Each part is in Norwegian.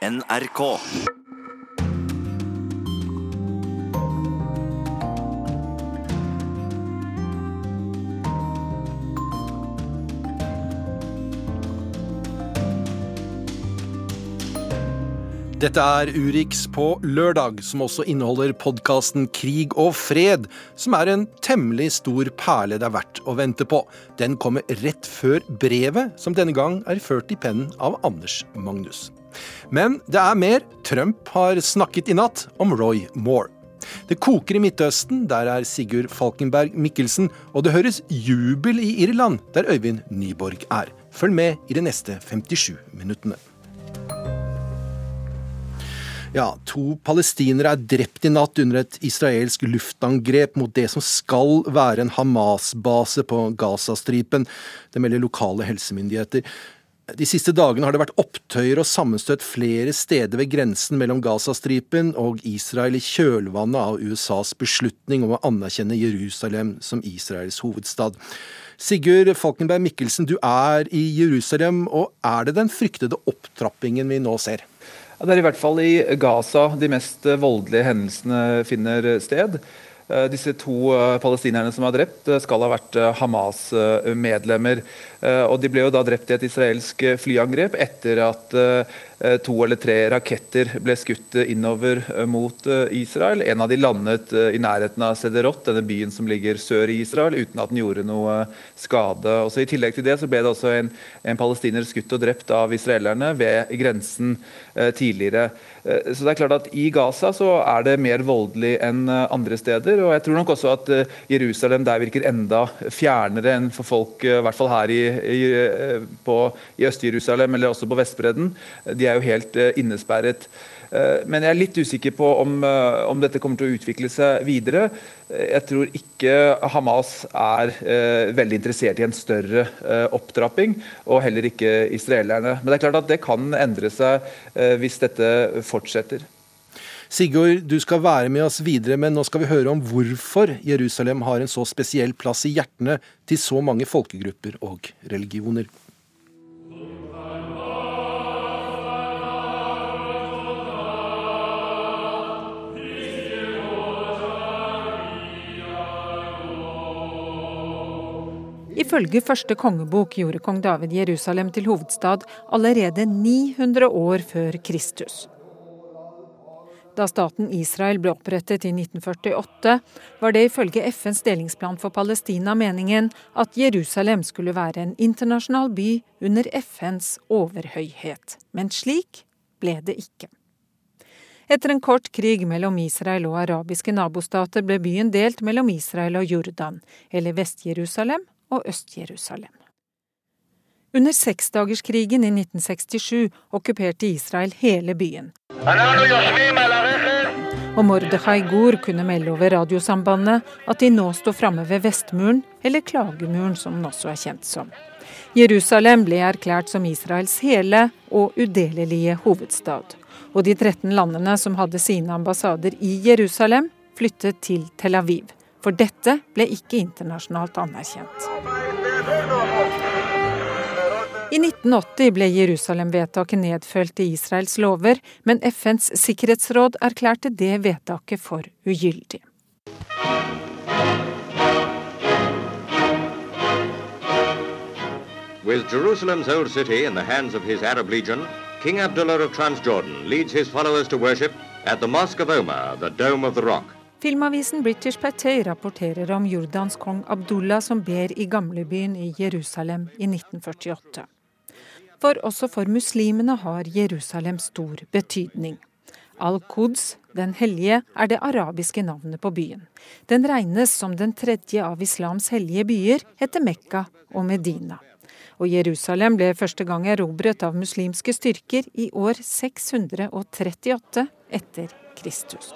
NRK. Dette er Urix på lørdag, som også inneholder podkasten Krig og fred, som er en temmelig stor perle det er verdt å vente på. Den kommer rett før brevet, som denne gang er ført i pennen av Anders Magnus. Men det er mer. Trump har snakket i natt om Roy Moore. Det koker i Midtøsten, der er Sigurd Falkenberg Mikkelsen, og det høres jubel i Irland, der Øyvind Nyborg er. Følg med i de neste 57 minuttene. Ja, To palestinere er drept i natt under et israelsk luftangrep mot det som skal være en Hamas-base på Gazastripen. Det melder lokale helsemyndigheter. De siste dagene har det vært opptøyer og sammenstøt flere steder ved grensen mellom Gazastripen og Israel i kjølvannet av USAs beslutning om å anerkjenne Jerusalem som Israels hovedstad. Sigurd Falkenberg Mikkelsen, du er i Jerusalem, og er det den fryktede opptrappingen vi nå ser? Det er i hvert fall i Gaza de mest voldelige hendelsene finner sted. Eh, disse to eh, palestinerne som er drept, eh, skal ha vært Hamas-medlemmer. Og De ble jo da drept i et israelsk flyangrep etter at to eller tre raketter ble skutt innover mot Israel. En av de landet i nærheten av Sederot, denne byen som ligger sør i Israel, uten at den gjorde noe skade. Også I tillegg til det så ble det også en, en palestiner skutt og drept av israelerne ved grensen tidligere. Eh, så det er klart at I Gaza så er det mer voldelig enn eh, andre steder. og jeg tror nok også at eh, Jerusalem der virker enda fjernere enn for folk, i hvert fall her i, i, i Øst-Jerusalem eller også på Vestbredden. De er jo helt innesperret. Eh, men jeg er litt usikker på om, eh, om, dette kommer til å utvikle seg videre. Jeg tror ikke Hamas er eh, veldig interessert i en større eh, opptrapping, og heller ikke israelerne. Men det er klart at det kan endre seg eh, hvis dette fortsetter. Sigurd, du skal være med oss videre, men nå skal vi høre om hvorfor Jerusalem har en så spesiell plass i hjertene til så mange folkegrupper og religioner. Ifølge første kongebok gjorde kong David Jerusalem til hovedstad allerede 900 år før Kristus. Da staten Israel ble opprettet i 1948, var det ifølge FNs delingsplan for Palestina meningen at Jerusalem skulle være en internasjonal by under FNs overhøyhet. Men slik ble det ikke. Etter en kort krig mellom Israel og arabiske nabostater ble byen delt mellom Israel og Jordan, eller Vest-Jerusalem og Øst-Jerusalem. Under seksdagerskrigen i 1967 okkuperte Israel hele byen. Og Mordechai Gur kunne melde over radiosambandet at de nå står framme ved Vestmuren, eller Klagemuren som den også er kjent som. Jerusalem ble erklært som Israels hele og udelelige hovedstad. Og de 13 landene som hadde sine ambassader i Jerusalem, flyttet til Tel Aviv. For dette ble ikke internasjonalt anerkjent. I 1980 ble Jerusalem-vedtaket nedfelt i Israels lover, men FNs sikkerhetsråd erklærte det vedtaket for ugyldig. With Jerusalem's old city in the hands of his Arab legion, King Abdullah of Transjordan leads his followers to worship at the Mosque of Omar, the Dome of the Rock. Filmavisen British Patay rapporterer om Jordans kong Abdullah som ber i gamlebyen i Jerusalem i 1948. For også for muslimene har Jerusalem stor betydning. Al-Quds, den hellige, er det arabiske navnet på byen. Den regnes som den tredje av islams hellige byer, etter Mekka og Medina. Og Jerusalem ble første gang erobret av muslimske styrker i år 638 etter Kristus.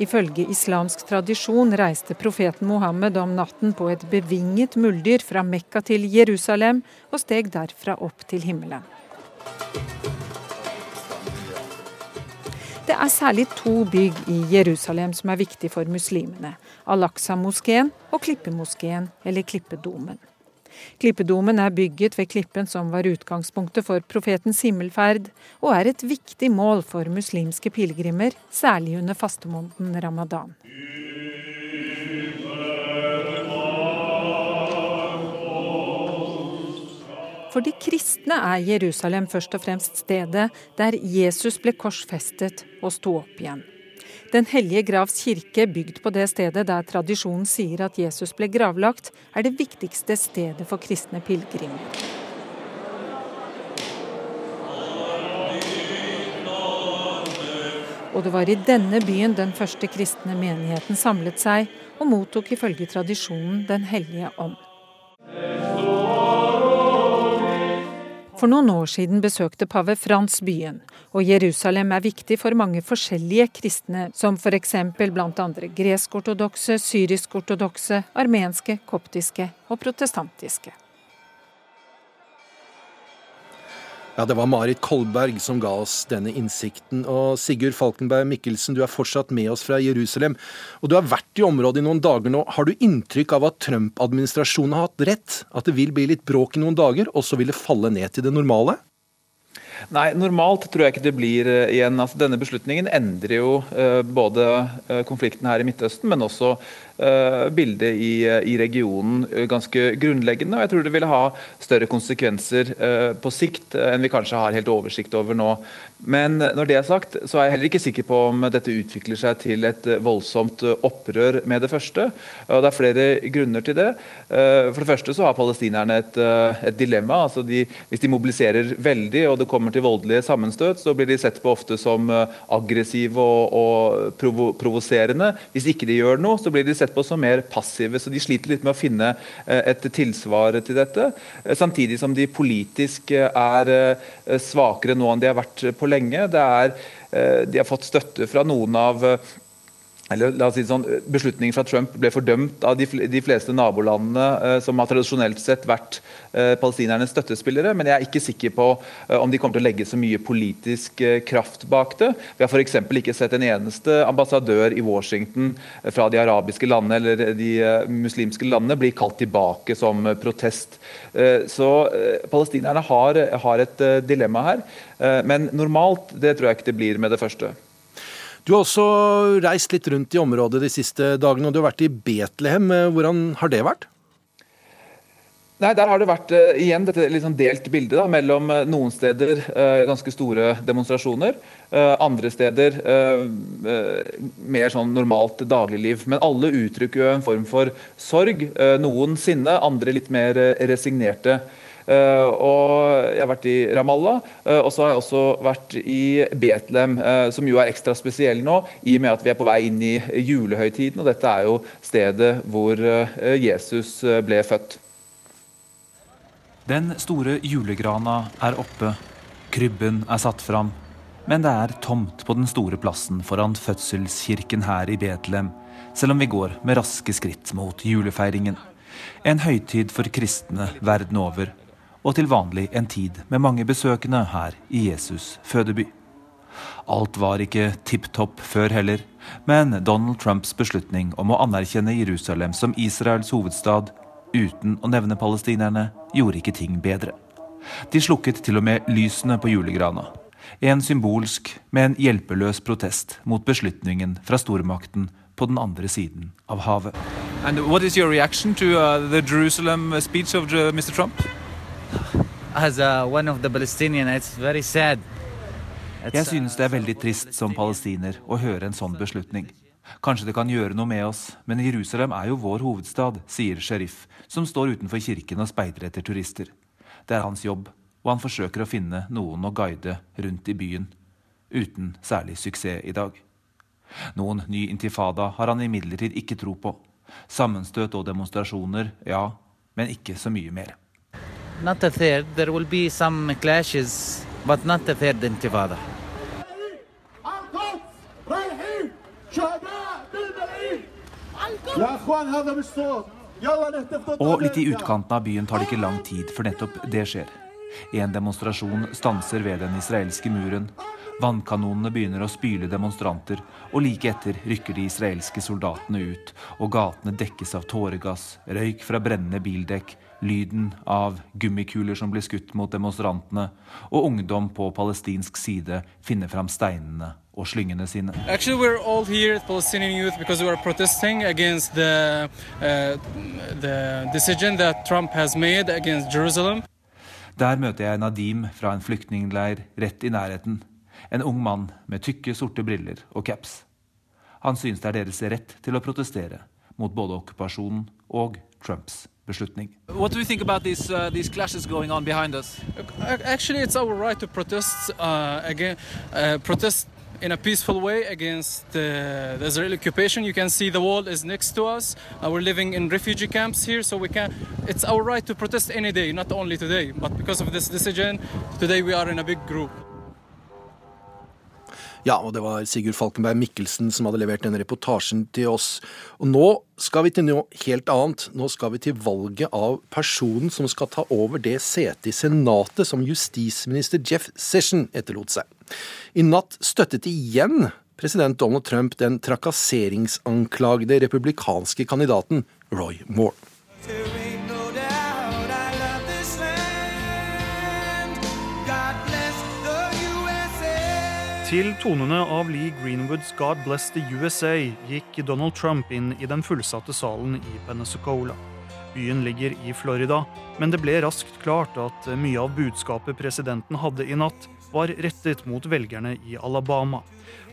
Ifølge islamsk tradisjon reiste profeten Mohammed om natten på et bevinget muldyr fra Mekka til Jerusalem, og steg derfra opp til himmelen. Det er særlig to bygg i Jerusalem som er viktige for muslimene. Al-Aqsa-moskeen og Klippemoskeen, eller Klippedomen. Klippedomen er bygget ved klippen som var utgangspunktet for profetens himmelferd, og er et viktig mål for muslimske pilegrimer, særlig under fastemåneden ramadan. For de kristne er Jerusalem først og fremst stedet der Jesus ble korsfestet og sto opp igjen. Den hellige gravs kirke, bygd på det stedet der tradisjonen sier at Jesus ble gravlagt, er det viktigste stedet for kristne pilegrimer. Og det var i denne byen den første kristne menigheten samlet seg, og mottok ifølge tradisjonen Den hellige ånd. For noen år siden besøkte pave Frans byen, og Jerusalem er viktig for mange forskjellige kristne, som f.eks. bl.a. gresk-ortodokse, syrisk-ortodokse, armenske, koptiske og protestantiske. Ja, Det var Marit Kolberg som ga oss denne innsikten. Og Sigurd Falkenberg Mikkelsen, du er fortsatt med oss fra Jerusalem. Og du har vært i området i noen dager nå. Har du inntrykk av at Trump-administrasjonen har hatt rett? At det vil bli litt bråk i noen dager, og så vil det falle ned til det normale? Nei, normalt tror jeg ikke det blir uh, igjen. Altså, denne beslutningen endrer jo uh, både uh, konflikten her i Midtøsten, men også bildet i, i, regionen ganske grunnleggende. Og jeg tror det vil ha større konsekvenser på sikt enn vi kanskje har helt oversikt over nå. Men når det er sagt, så er jeg heller ikke sikker på om dette utvikler seg til et voldsomt opprør med det første. Og det er flere grunner til det. For det første så har palestinerne et, et dilemma. altså de, Hvis de mobiliserer veldig og det kommer til voldelige sammenstøt, så blir de sett på ofte som aggressive og, og provo provoserende. Hvis ikke de gjør noe, så blir de sett på som mer passive. Så de sliter litt med å finne et tilsvar til dette. Samtidig som de politisk er svakere nå enn de har vært på lenge. Er, eh, de har fått støtte fra noen av eh, eller la oss si sånn, Beslutningen fra Trump ble fordømt av de, fleste nabolandene eh, som har tradisjonelt sett vært eh, palestinernes støttespillere, men jeg er ikke sikker på eh, om de kommer til å legge så mye politisk kraft bak det. Vi har f.eks. ikke sett en eneste ambassadør i Washington fra de arabiske landene eller de muslimske landene bli kalt tilbake som protest. så palestinerne har, har et dilemma her. Men normalt det tror jeg ikke det blir med det første. Du har også reist litt rundt i området de siste dagene, og du har vært i Betlehem. Hvordan har det vært? Nei, Der har det vært uh, igjen dette sånn delt bildet da, mellom uh, noen steder ganske store demonstrasjoner, andre steder mer sånn normalt dagligliv. Men alle uttrykker jo en form for sorg. noen sinne, andre litt mer resignerte. Og jeg har vært i Ramallah, uh, og så har jeg også vært i Betlehem, uh, som jo er ekstra spesiell nå, i og med at vi er på vei inn i julehøytiden. Og dette er jo stedet hvor Jesus ble født. Den store julegrana er oppe, krybben er satt fram. Men det er tomt på den store plassen foran fødselskirken her i Betlehem, selv om vi går med raske skritt mot julefeiringen. En høytid for kristne verden over og til vanlig en tid med mange besøkende her i Jesus' fødeby. Alt var ikke tipp topp før heller, men Donald Trumps beslutning om å anerkjenne Jerusalem som Israels hovedstad uten å nevne palestinerne, gjorde ikke ting bedre. De slukket til og med lysene på julegrana. En symbolsk, men hjelpeløs protest mot beslutningen fra stormakten på den andre siden av havet. Your reaction to uh, the Jerusalem speech of Mr. Trump? Jeg synes det er veldig trist som palestiner å høre en sånn beslutning. Kanskje det kan gjøre noe med oss, men Jerusalem er jo vår hovedstad, sier Sherif, som står utenfor kirken og speider etter turister. Det er hans jobb, og han forsøker å finne noen å guide rundt i byen. Uten særlig suksess i dag. Noen ny intifada har han imidlertid ikke tro på. Sammenstøt og demonstrasjoner, ja, men ikke så mye mer. Not a third. There will be some clashes, but not a third intifada. Og litt i utkanten av byen tar det ikke lang tid før nettopp det skjer. En demonstrasjon stanser ved den israelske muren. Vannkanonene begynner å spyle demonstranter, og like etter rykker de israelske soldatene ut, og gatene dekkes av tåregass, røyk fra brennende bildekk, lyden av gummikuler som blir skutt mot demonstrantene, og ungdom på palestinsk side finner fram steinene og slyngene sine. Actually, we're all here at Palestinian youth because we are protesting against the, uh, the decision that Trump has made against Jerusalem. Der møter jeg Nadim fra en flyktningleir rett i nærheten. En ung mann med tykke, sorte briller og caps. Han synes det er deres rett til å protestere mot både okkupasjonen og Trumps beslutning. What do you think about these uh, these clashes going on behind us? Actually, it's our right to protest uh, again, uh, protest in a peaceful way against uh, the Israeli occupation. You can see the wall is next to us. Uh, we're living in refugee camps here, so we can. It's our right to protest any day, not only today. But because of this decision, today we are in a big group. Ja, og det var Sigurd Falkenberg Mikkelsen som hadde levert denne reportasjen til oss. Og nå skal vi til noe helt annet. Nå skal vi til valget av personen som skal ta over det setet i Senatet som justisminister Jeff Session etterlot seg. I natt støttet igjen president Donald Trump den trakasseringsanklagede republikanske kandidaten Roy Moore. Til tonene av Lee Greenwoods 'God Bless the USA' gikk Donald Trump inn i den fullsatte salen i Pensacola. Byen ligger i Florida, men det ble raskt klart at mye av budskapet presidenten hadde i natt, var rettet mot velgerne i Alabama.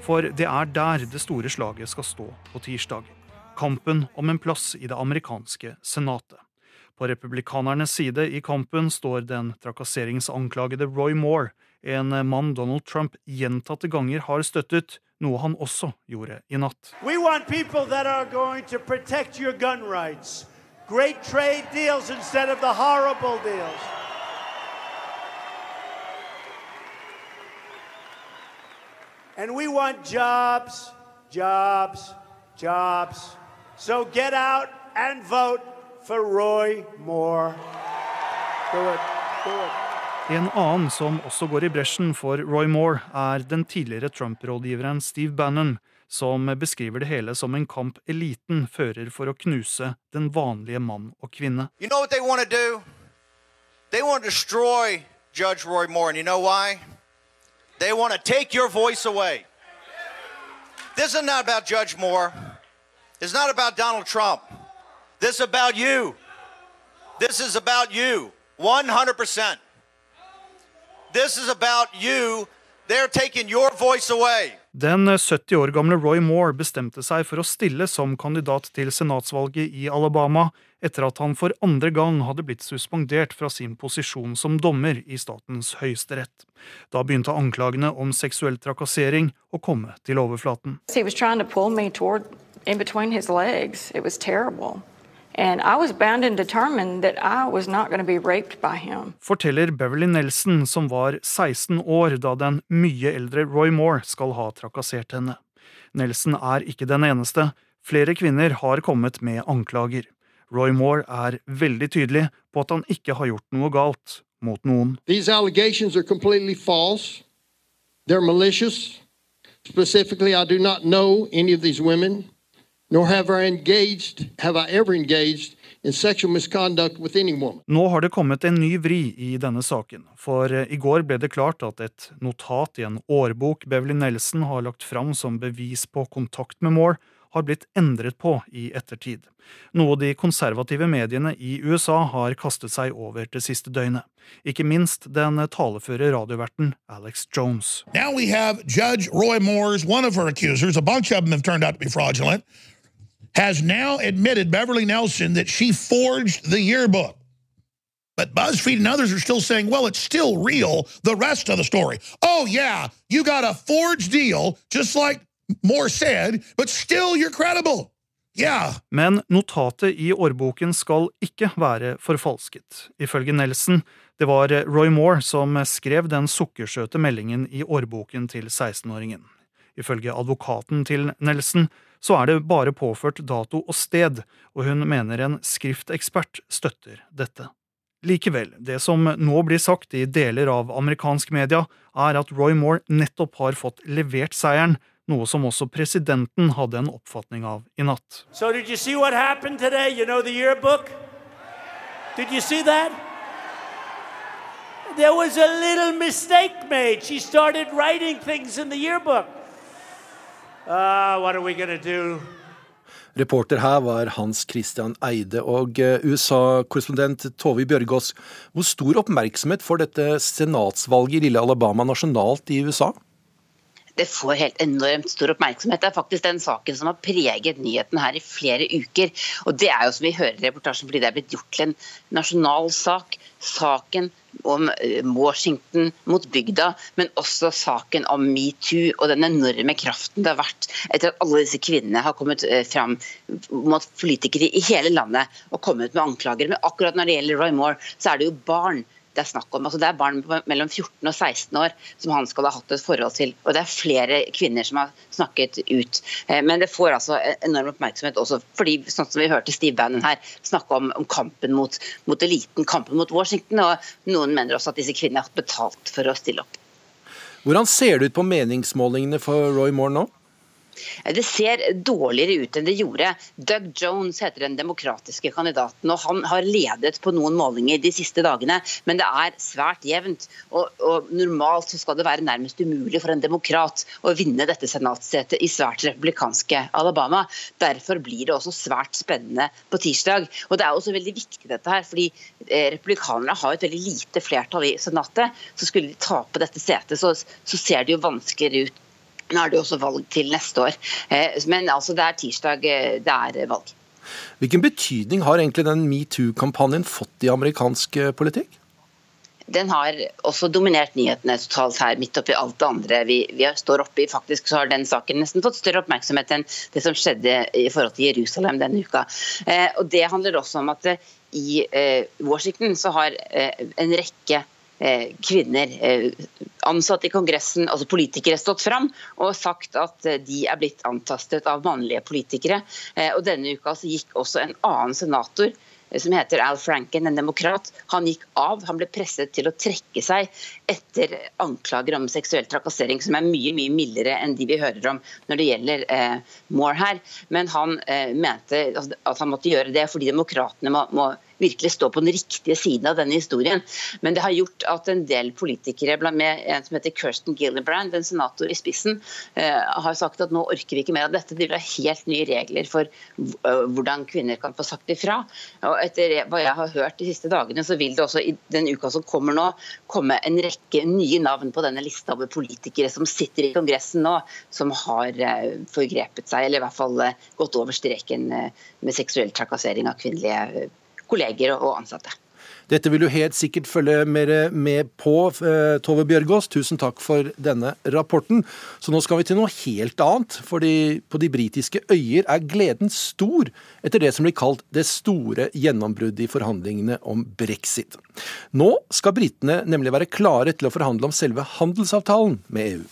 For det er der det store slaget skal stå på tirsdag. Kampen om en plass i det amerikanske senatet. På republikanernes side i kampen står den trakasseringsanklagede Roy Moore, en mann Donald Trump gjentatte ganger har støttet, noe han også gjorde i natt. Vi vil ha that som rights. Great trade deals instead of the horrible deals. And we want jobs, jobs, jobs. So get out and vote for Roy Moore. Do it. Do it. En annen som også går i bresjen for Roy Moore, er den tidligere Trump-rådgiveren Steve Bannon, som beskriver det hele som en kamp eliten fører for å knuse den vanlige mann og kvinne. You know they want to do? They want to destroy Judge Roy Moore, and you know why? They want to take your voice away. This is not about Judge Moore. It's not about Donald Trump. This is about you. This is about you. 100%. This is about you. They're taking your voice away. Den 70 år gamle Roy Moore bestemte seg for å stille som kandidat til senatsvalget i Alabama etter at han for andre gang hadde blitt suspendert fra sin posisjon som dommer i statens høyesterett. Da begynte anklagene om seksuell trakassering å komme til overflaten. He was trying to pull me toward in between his legs. It was terrible. Forteller Beverly Nelson, som var 16 år da den mye eldre Roy Moore skal ha trakassert henne. Nelson er ikke den eneste. Flere kvinner har kommet med anklager. Roy Moore er veldig tydelig på at han ikke har gjort noe galt mot noen. These allegations are completely false. They're malicious. Specifically, I do not know any of these women, nor have I engaged, have I ever engaged in sexual misconduct with any woman. Nå har det kommet en ny vri i denne saken, for eh, i går ble det klart at et notat i en årbok Beverly Nelson har lagt fram som bevis på kontakt med Moore, har blitt endret på i ettertid, noe de konservative mediene i USA har kastet seg over det siste døgnet, ikke minst den taleføre radioverten Alex Jones. Now we have Judge Roy Moore's, one of her accusers, a bunch of them have turned out to be fraudulent, has now admitted Beverly Nelson that she forged the yearbook. But BuzzFeed and others are still saying, well, it's still real, the rest of the story. Oh, yeah, you got a forged deal, just like Moore said, but still you're credible. Yeah. Men notatet i årboken skal ikke være forfalsket. Ifølge Nelson, det var Roy Moore som skrev den sukkersøte meldingen i årboken til 16-åringen. Ifølge advokaten til Nelson så er det bare påført dato og sted, og hun mener en skriftekspert støtter dette. Likevel, det som nå blir sagt i deler av amerikansk media, er at Roy Moore nettopp har fått levert seieren, noe som også presidenten hadde en oppfatning av i natt. So did you see what happened today? You know the yearbook? Did you see that? There was a little mistake made. She started writing things in the yearbook. Uh, what are we? Reporter her var Hans Christian Eide. Og eh, USA-korrespondent Tove Bjørgaas, hvor stor oppmerksomhet får dette senatsvalget i lille Alabama nasjonalt i USA? Det får helt enormt stor oppmerksomhet. Det er faktisk den saken som har preget nyheten her i flere uker. Og det er jo som vi hører i reportasjen fordi det er blitt gjort til en nasjonal sak. Saken om eh, Washington mot bygda, men også saken om metoo og den enorme kraften det har vært etter at alle disse kvinnene har kommet eh, fram mot politikere i hele landet og kommet med anklager. Men akkurat når det gjelder Roy Moore, så er det jo barn det er snakk om. Altså, det er barn mellom 14 og 16 år som han skal ha hatt et forhold til. Og det er flere kvinner som har snakket ut. Eh, men det får altså enorm oppmerksomhet også fordi, sånn som vi hørte Steve Bannon her, snakke om, om kampen mot, mot, eliten, kampen mot Washington. Og noen mener også at disse kvinnene har hatt betalt for å stille opp. Hvordan ser det ut på meningsmålingene for Roy Moore nå? Det ser dårligere ut enn det gjorde. Doug Jones heter den demokratiske kandidaten. og Han har ledet på noen målinger de siste dagene, men det er svært jevnt. Og, og Normalt så skal det være nærmest umulig for en demokrat å vinne dette senatssetet i svært republikanske Alabama. Derfor blir det også svært spennende på tirsdag. Og Det er også veldig viktig dette her, fordi eh, republikanerne har et veldig lite flertall i senatet. Så skulle de tape dette setet, så, så ser det jo vanskeligere ut nå er det jo også valg til neste år. Eh, men altså, det er tirsdag eh, det er valg. Hvilken betydning har egentlig den metoo-kampanjen fått i amerikansk eh, politikk? Den har også dominert nyhetene totalt her, midt oppi alt det andre vi, vi står oppi. Faktisk så har den saken nesten fått større oppmerksomhet enn det som skjedde i forhold til Jerusalem denne uka. Eh, og Det handler også om at i eh, Washington så har en rekke kvinner ansatte i Kongressen, altså politikere, stått fram og sagt at eh, de er blitt antastet av mannlige politikere. Og Denne uka gikk også en annen senator som heter Al Franken, en demokrat. Han gikk av. Han ble presset til å trekke seg etter anklager om seksuell trakassering, som er mye mye mildere enn de vi hører om når det gjelder eh, Moore her. Men han eh, mente at han måtte gjøre det fordi demokratene må, må virkelig stå på den riktige siden av denne historien. Men det har gjort at en del politikere, med en som heter Kirsten Gillibrand, en senator i spissen, eh, har sagt at nå orker vi ikke mer av dette. De vil ha helt nye regler for eh, hvordan kvinner kan få sagt ifra. Og etter hva jeg har hørt de siste dagene, så vil det også i den uka som kommer nå, komme en rekke nye navn på denne lista over politikere som sitter i Kongressen nå, som har eh, forgrepet seg, eller i hvert fall gått over streken med seksuell trakassering av kvinnelige kolleger og ansatte. Dette vil du helt sikkert følge mer med på, eh, Tove Bjørgaas. Tusen takk for denne rapporten. Så nå skal vi til noe helt annet. fordi på de britiske øyer er gleden stor etter det som blir kalt det store gjennombruddet i forhandlingene om brexit. Nå skal britene nemlig være klare til å forhandle om selve handelsavtalen med EU.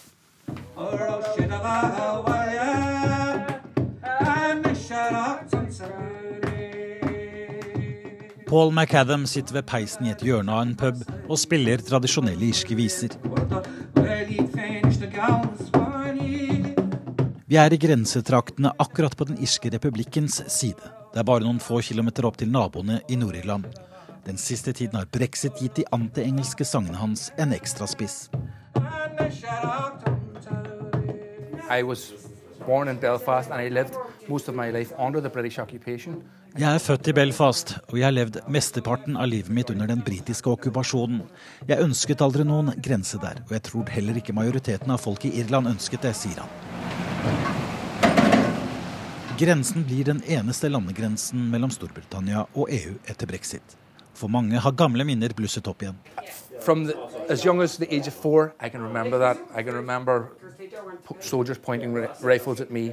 Paul McAdam sitter ved peisen i et hjørne av en pub og spiller tradisjonelle irske viser. Vi er i grensetraktene akkurat på den irske republikkens side. Det er bare noen få kilometer opp til naboene i Nord-Irland. Den siste tiden har brexit gitt de anti-engelske sangene hans en ekstra spiss. I was born in Belfast and I lived most of my life under the British occupation. Jeg er født i Belfast, og jeg har levd mesteparten av livet mitt under den britiske okkupasjonen. Jeg ønsket aldri noen grense der, og jeg tror heller ikke majoriteten av folk i Irland ønsket det, sier han. Grensen blir den eneste landegrensen mellom Storbritannia og EU etter brexit. For mange har gamle minner blusset opp igjen. From the, as young as the age of four, I can remember that. I can remember soldiers pointing rifles at me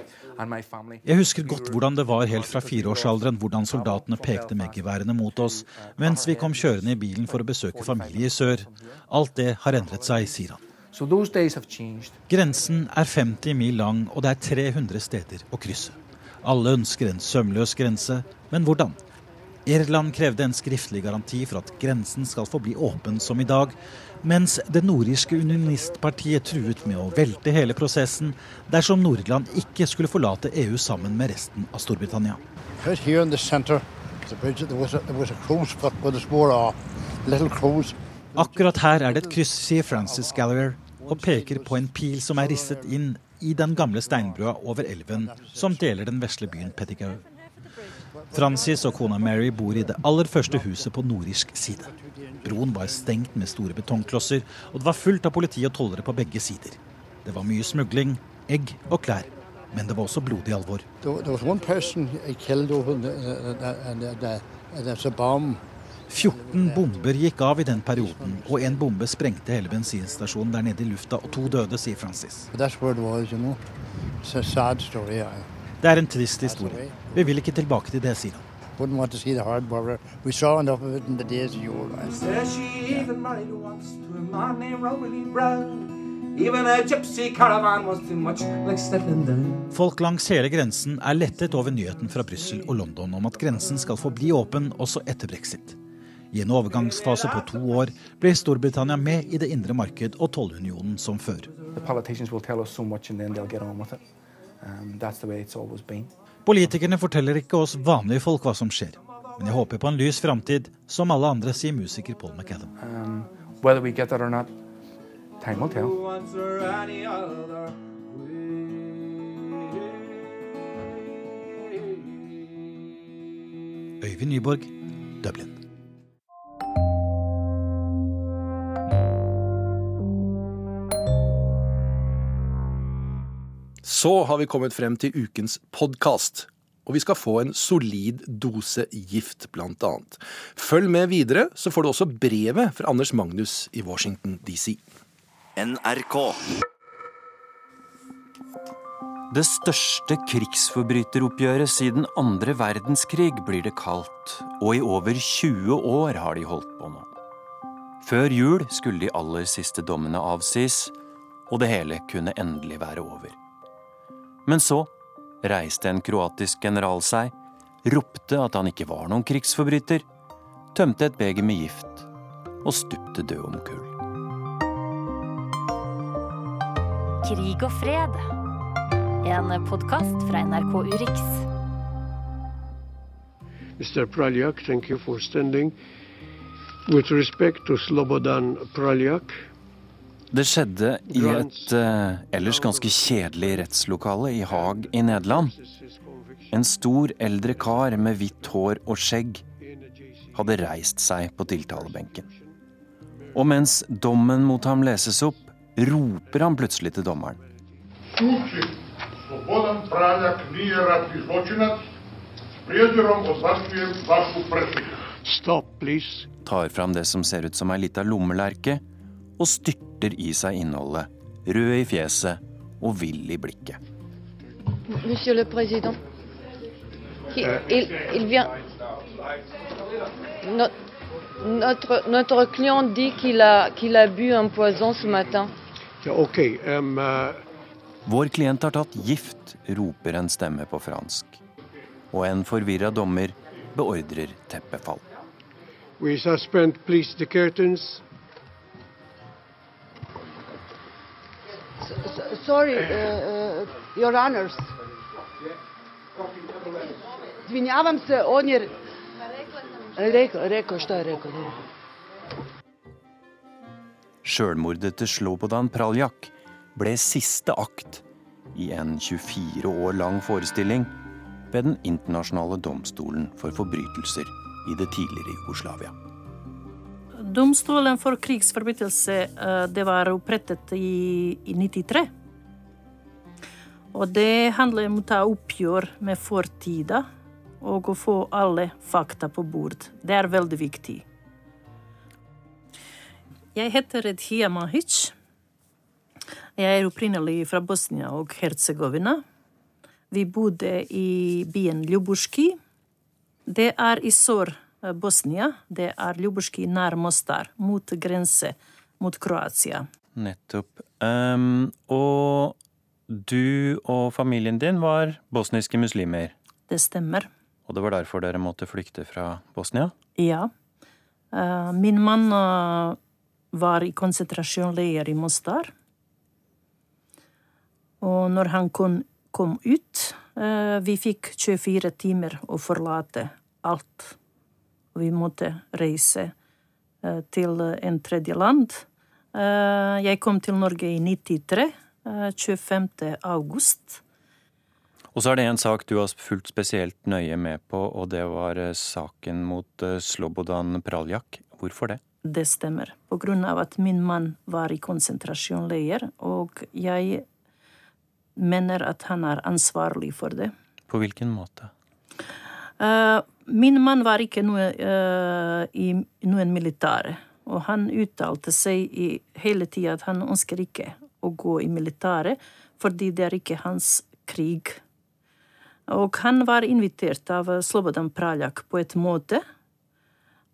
jeg husker godt hvordan det var helt fra fireårsalderen, hvordan soldatene pekte med geværene mot oss mens vi kom kjørende i bilen for å besøke familie i sør. Alt det har endret seg, sier han. Grensen er 50 mil lang, og det er 300 steder å krysse. Alle ønsker en sømløs grense, men hvordan? Irland krevde en skriftlig garanti for at grensen skal forbli åpen som i dag, mens det nordirske unionistpartiet truet med å velte hele prosessen dersom Nord-Irland ikke skulle forlate EU sammen med resten av Storbritannia. Center, Akkurat her er det et kryss, sier Francis Gallagher, og peker på en pil som er risset inn i den gamle steinbrua over elven som deler den vesle byen Pettigrew. Francis og kona Mary bor i det aller første huset på nordirsk side. Broen var stengt med store betongklosser, og det var fullt av politi og tollere på begge sider. Det var mye smugling, egg og klær. Men det var også blodig alvor. There was one person killed over the, the, the, there's a bomb 14 bomber gikk av i den perioden, og en bombe sprengte hele bensinstasjonen der nede i lufta, og to døde, sier Francis. Det er en trist historie. Vi vil ikke tilbake til det, sier han. Wouldn't want to see the hard border. We saw enough of it in the days of yore. Says she even married once to a man named Rowley Brown. Even a gypsy caravan was too much like settling down. Folk langs hele grensen er lettet over nyheten fra Brussel og London om at grensen skal forbli åpen også etter brexit. I en overgangsfase på to år ble Storbritannia med i det indre marked og tollunionen som før. Politikerne forteller ikke oss vanlige folk hva som skjer. Men jeg håper på en lys framtid, som alle andre, sier musiker Paul McAdam. Um, Øyvind Nyborg, Dublin. Så har vi kommet frem til ukens podkast. Og vi skal få en solid dose gift, blant annet. Følg med videre, så får du også brevet fra Anders Magnus i Washington DC. NRK. Det største krigsforbryteroppgjøret siden andre verdenskrig blir det kalt, og i over 20 år har de holdt på nå. Før jul skulle de aller siste dommene avsis, og det hele kunne endelig være over. Men så reiste en kroatisk general seg, ropte at han ikke var noen krigsforbryter, tømte et beger med gift og stupte død om kull. Krig og fred. En podkast fra NRK Urix. Mr. Praljak, thank you for standing. With respect to Slobodan Praljak, det skjedde i et uh, ellers ganske kjedelig rettslokale i Haag i Nederland. En stor, eldre kar med hvitt hår og skjegg hadde reist seg på tiltalebenken. Og mens dommen mot ham leses opp, roper han plutselig til dommeren. Stopp, please. Tar fram det som ser ut som ei lita lommelerke, og styrter i seg innholdet, rød i fjeset og vill i blikket. Monsieur le Président, il, il, il vient. Notre, notre client dit qu'il a, qu'il a bu un poison ce matin. Ok. um, uh... Vår klient har tatt gift, roper en stemme på fransk. Og en forvirra dommer beordrer teppefall. We suspend, please, the curtains. S sorry, uh, uh, Your Honors. Izvinjavam se, on je... Rekao, rekao, šta je rekao? Sjølmordet til Slobodan Praljak ble siste akt i en 24 år lang forestilling ved Den internasjonale domstolen for forbrytelser i det tidligere Jugoslavia. Domstolen for krigsforbrytelse eh, det var opprettet i, i 93. Og det handler om å ta oppgjør med fortida og å få alle fakta på bord. Det er veldig viktig. Jeg heter Edhia Mahic. Jeg er opprinnelig fra Bosnia og Herzegovina. Vi bodde i byen Ljubuski. Det er i Sør-Bosnia. Det er Ljubosjki nær Mostar, mot grense mot Kroatia. Nettopp. Um, og du og familien din var bosniske muslimer. Det stemmer. Og det var derfor dere måtte flykte fra Bosnia? Ja. Uh, min mann uh, var i konsentrasjonsleir i Mostar. Og når han kom, kom ut, uh, vi fikk 24 timer å forlate alt. Vi måtte reise uh, til en tredje land. Uh, jeg kom til Norge i 93, 25. august. Og så er det en sak du har fulgt spesielt nøye med på, og det var saken mot Slobodan Praljak. Hvorfor det? Det stemmer. På grunn av at min mann var i konsentrasjonsleir, og jeg mener at han er ansvarlig for det. På hvilken måte? Min mann var ikke noe, uh, i noen militære, og han uttalte seg i, hele tida at han ønsker ikke å gå i militæret, fordi det er ikke hans krig. Og han var invitert av Slobodan Praljak på et måte,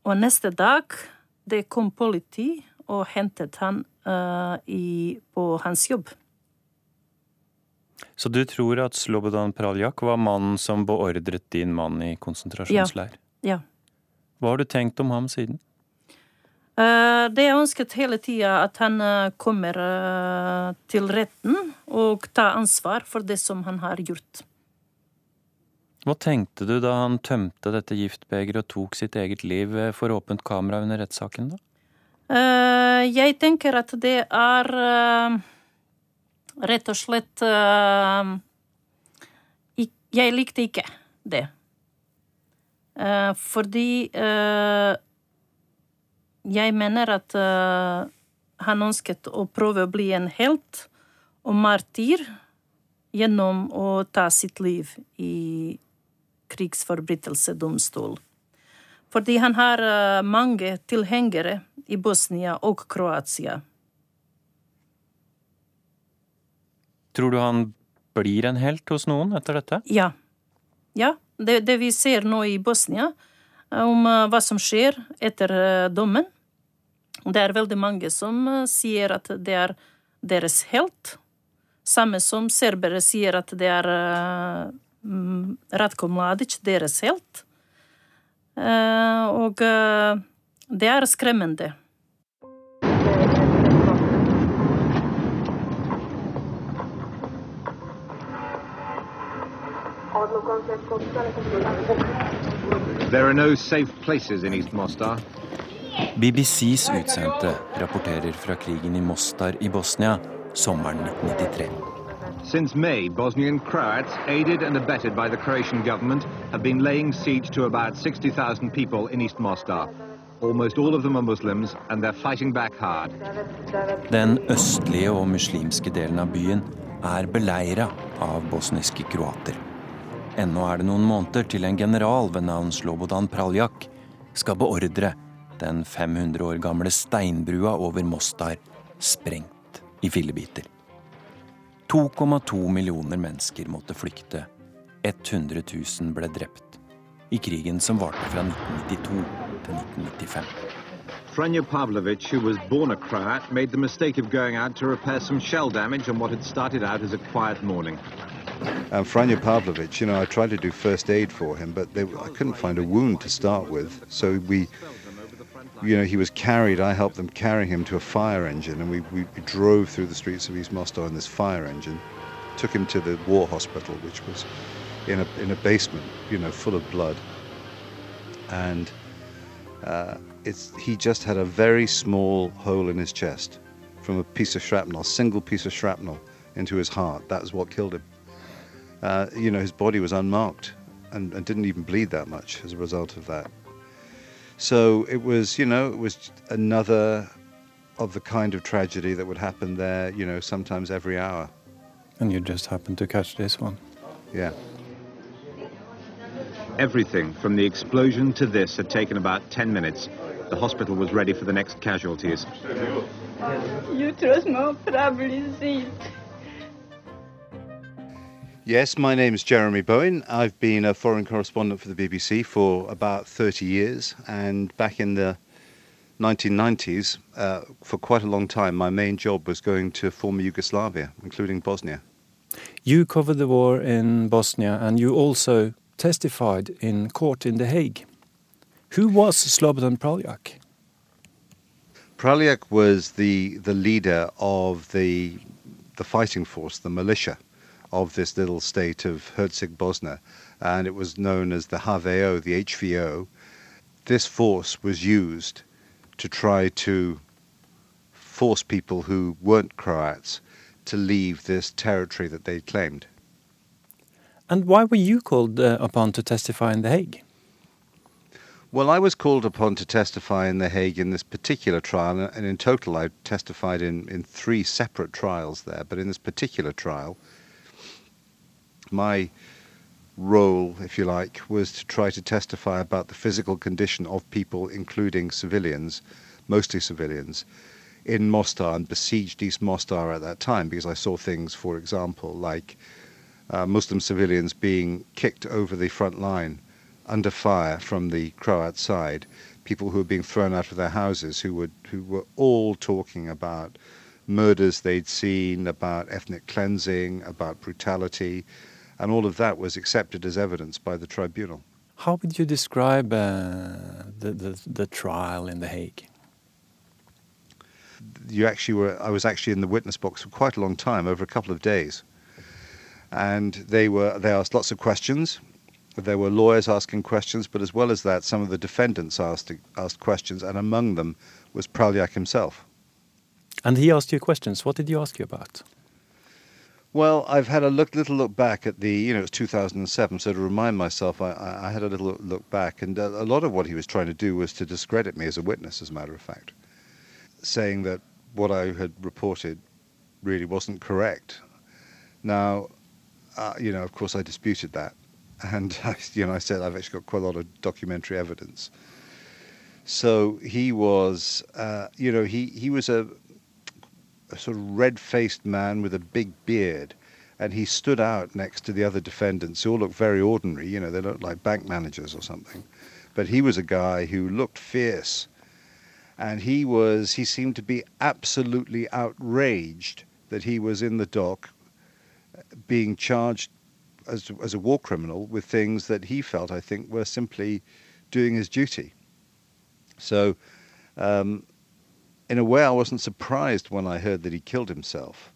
og neste dag det kom politi og hentet han uh, i, på hans jobb. Så du tror at Slobodan Praljak var mannen som beordret din mann i konsentrasjonsleir? Ja. ja. Hva har du tenkt om ham siden? Uh, det jeg ønsket hele tida, at han uh, kommer uh, til retten og tar ansvar for det som han har gjort. Hva tenkte du da han tømte dette giftbegeret og tok sitt eget liv for åpent kamera under rettssaken, da? Jeg tenker at det er rett og slett uh, Jeg likte ikke det. fordi jeg mener at han ønsket å prøve å bli en helt og martyr gjennom å ta sitt liv i krigsforbrytelsedomstol. Fordi han har mange tilhengere i Bosnia og Kroatia. Tror du han blir en helt hos noen etter dette? Ja. Ja. Det, det vi ser nå i Bosnia, eh, om eh, hva som skjer etter dommen Det er veldig mange som sier at det er deres helt. Samme som serbere sier at det er Ratko Mladic, deres helt. Eh, og eh, det er skremmende. No safe places in East Mostar. BBCs utsendte rapporterer fra krigen i Mostar i Bosnia sommeren 1993. Since May, Bosnian Croats, aided and abetted by the Croatian government, have been laying siege to about 60,000 people in East Mostar. Almost all of them are Muslims, and they're fighting back hard. Den østlige og muslimske delen av byen er beleira av bosniske kroater. Ennå er det noen måneder til en general ved navn Slobodan Praljak skal beordre den 500 år gamle steinbrua over Mostar sprengt i fillebiter. 2,2 millioner mennesker måtte flykte. 100 000 ble drept i krigen som varte fra 1992 til 1995. Franja Pavlovic, who was born a Croat, made the mistake of going out to repair some shell damage on what had started out as a quiet morning. And Franja Pavlovic, you know, I tried to do first aid for him, but they, I couldn't find a wound to start with. So we you know, he was carried, I helped them carry him to a fire engine, and we, we drove through the streets of East Mostar in this fire engine, took him to the war hospital, which was in a, in a basement, you know, full of blood. And uh, it's, he just had a very small hole in his chest from a piece of shrapnel, single piece of shrapnel into his heart. That was what killed him. Uh, you know, his body was unmarked and, and didn't even bleed that much as a result of that. So it was, you know, it was another of the kind of tragedy that would happen there, you know, sometimes every hour. And you just happened to catch this one? Yeah. Everything from the explosion to this had taken about 10 minutes. The hospital was ready for the next casualties. Jutros må probably see Yes, my name is Jeremy Bowen. I've been a foreign correspondent for the BBC for about 30 years, and back in the 1990s, uh, for quite a long time, my main job was going to former Yugoslavia, including Bosnia. You covered the war in Bosnia, and you also testified in court in The Hague. Who was Slobodan Praljak? Praljak was the, the leader of the, the fighting force, the militia of this little state of Herzeg Bosna. and it was known as the HVO, the HVO. This force was used to try to force people who weren't Croats to leave this territory that they claimed. And why were you called uh, upon to testify in The Hague? Well, I was called upon to testify in The Hague in this particular trial, and in total I testified in, in three separate trials there. But in this particular trial, my role, if you like, was to try to testify about the physical condition of people, including civilians, mostly civilians, in Mostar and besieged East Mostar at that time because I saw things, for example, like uh, Muslim civilians being kicked over the front line under fire from the Croat side, people who were being thrown out of their houses, who were who were all talking about murders they'd seen, about ethnic cleansing, about brutality, and all of that was accepted as evidence by the tribunal. How would you describe uh, the, the the trial in The Hague? You actually were. I was actually in the witness box for quite a long time, over a couple of days, and they were. They asked lots of questions there were lawyers asking questions, but as well as that, some of the defendants asked asked questions, and among them was Praljak himself. And he asked you questions. What did he ask you about? Well, I've had a look, little look back at the, you know, it's 2007, so to remind myself, I, I had a little look back, and a, a lot of what he was trying to do was to discredit me as a witness, as a matter of fact, saying that what I had reported really wasn't correct. Now, uh, you know, of course, I disputed that and I, you know, I said I've actually got quite a lot of documentary evidence. So he was, uh, you know, he he was a, a sort of red-faced man with a big beard, and he stood out next to the other defendants who all looked very ordinary. You know, they looked like bank managers or something, but he was a guy who looked fierce, and he was he seemed to be absolutely outraged that he was in the dock, being charged as, as a war criminal with things that he felt, I think, were simply doing his duty. So, um, in a way, I wasn't surprised when I heard that he killed himself,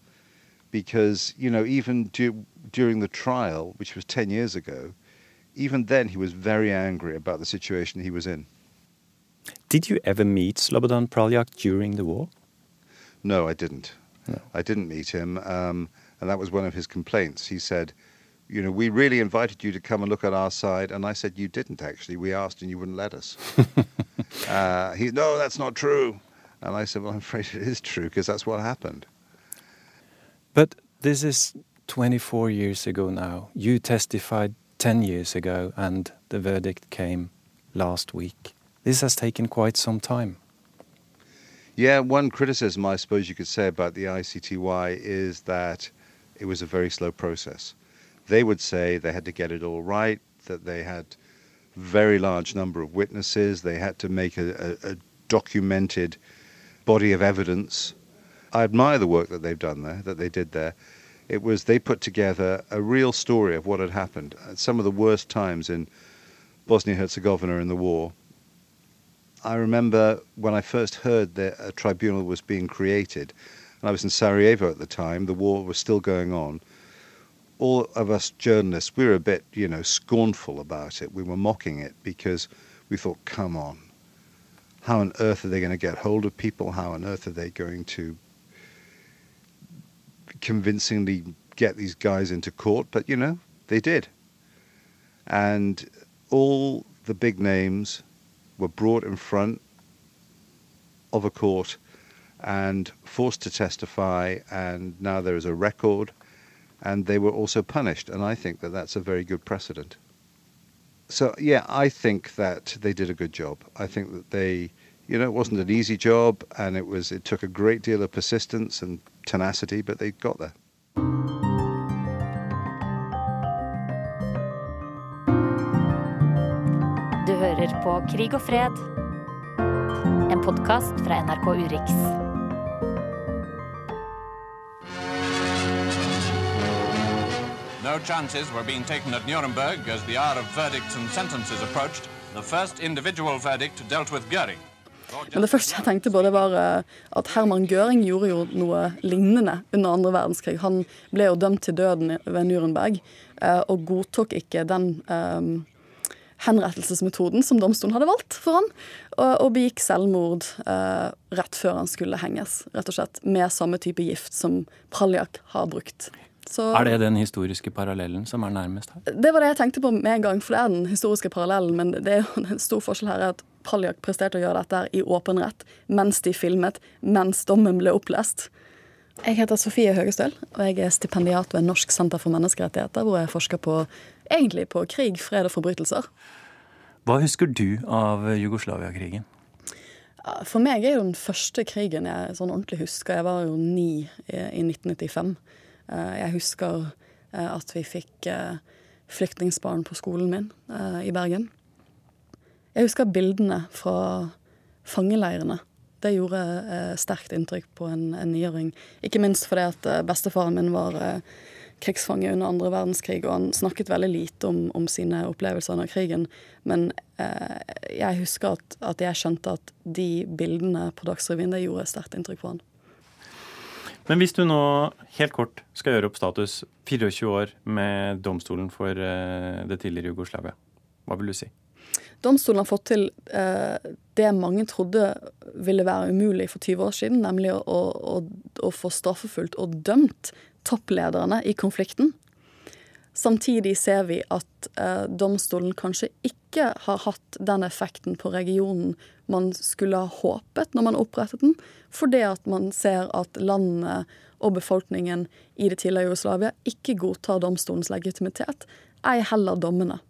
because you know, even du- during the trial, which was ten years ago, even then he was very angry about the situation he was in. Did you ever meet Slobodan Praljak during the war? No, I didn't. No. I didn't meet him, um, and that was one of his complaints. He said you know, we really invited you to come and look at our side. And I said, you didn't actually. We asked and you wouldn't let us. uh, he, no, that's not true. And I said, well, I'm afraid it is true because that's what happened. But this is 24 years ago now. You testified 10 years ago and the verdict came last week. This has taken quite some time. Yeah, one criticism I suppose you could say about the ICTY is that it was a very slow process they would say they had to get it all right, that they had very large number of witnesses, they had to make a, a, a documented body of evidence. I admire the work that they've done there, that they did there. It was they put together a real story of what had happened at some of the worst times in Bosnia Herzegovina in the war. I remember when I first heard that a tribunal was being created, and I was in Sarajevo at the time, the war was still going on all of us journalists, we were a bit, you know, scornful about it. We were mocking it because we thought, come on, how on earth are they going to get hold of people? How on earth are they going to convincingly get these guys into court? But, you know, they did. And all the big names were brought in front of a court and forced to testify, and now there is a record and they were also punished. And I think that that's a very good precedent. So, yeah, I think that they did a good job. I think that they, you know, it wasn't an easy job, and it was it took a great deal of persistence and tenacity, but they got there. Du hører på Krig og fred, en podkast fra NRK Urix. No chances were being taken at Nuremberg as the hour of verdicts and sentences approached. The first individual verdict dealt with Göring. Men det første jeg tenkte på, det var eh, at Herman Göring gjorde jo noe lignende under andre verdenskrig. Han ble jo dømt til døden ved Nürnberg, eh, og godtok ikke den um, henrettelsesmetoden som domstolen hadde valgt for han, og, og begikk selvmord uh, rett før han skulle henges, rett og slett, med samme type gift som Praljak har brukt. Så, er det den historiske parallellen som er nærmest her? Det var det jeg tenkte på med en gang, for det er den historiske parallellen. Men det er jo en stor forskjell her er at Paljak presterte å gjøre dette i åpen rett mens de filmet, mens dommen ble opplest. Jeg heter Sofie Høgestøl, og jeg er stipendiat ved Norsk senter for menneskerettigheter, hvor jeg forsker på, egentlig på krig, fred og forbrytelser. Hva husker du av Jugoslavia-krigen? For meg er jo den første krigen jeg sånn ordentlig husker. Jeg var jo ni i 1995. Eh, jeg husker eh, at vi fikk eh, flyktningsbarn på skolen min i Bergen. Jeg husker bildene fra fangeleirene. Det gjorde sterkt inntrykk på en, en niåring. Ikke minst fordi at bestefaren min var krigsfange under andre verdenskrig, og han snakket veldig lite om, om sine opplevelser under krigen. Men eh, jeg husker at, at, jeg skjønte at de bildene på Dagsrevyen det gjorde sterkt inntrykk på han. Men hvis du nå helt kort skal gjøre opp status 24 år med domstolen for eh, det tidligere Jugoslavia, hva vil du si? Domstolen har fått til eh, det mange trodde ville være umulig for 20 år siden, nemlig å, å, å få straffefullt og dømt topplederne i konflikten. Samtidig ser vi at eh, domstolen kanskje ikke har hatt den effekten på regionen man skulle ha håpet når man opprettet den, fordi at man ser at landene og befolkningen i det tidligere Jugoslavia ikke godtar domstolens legitimitet, ei heller dommene.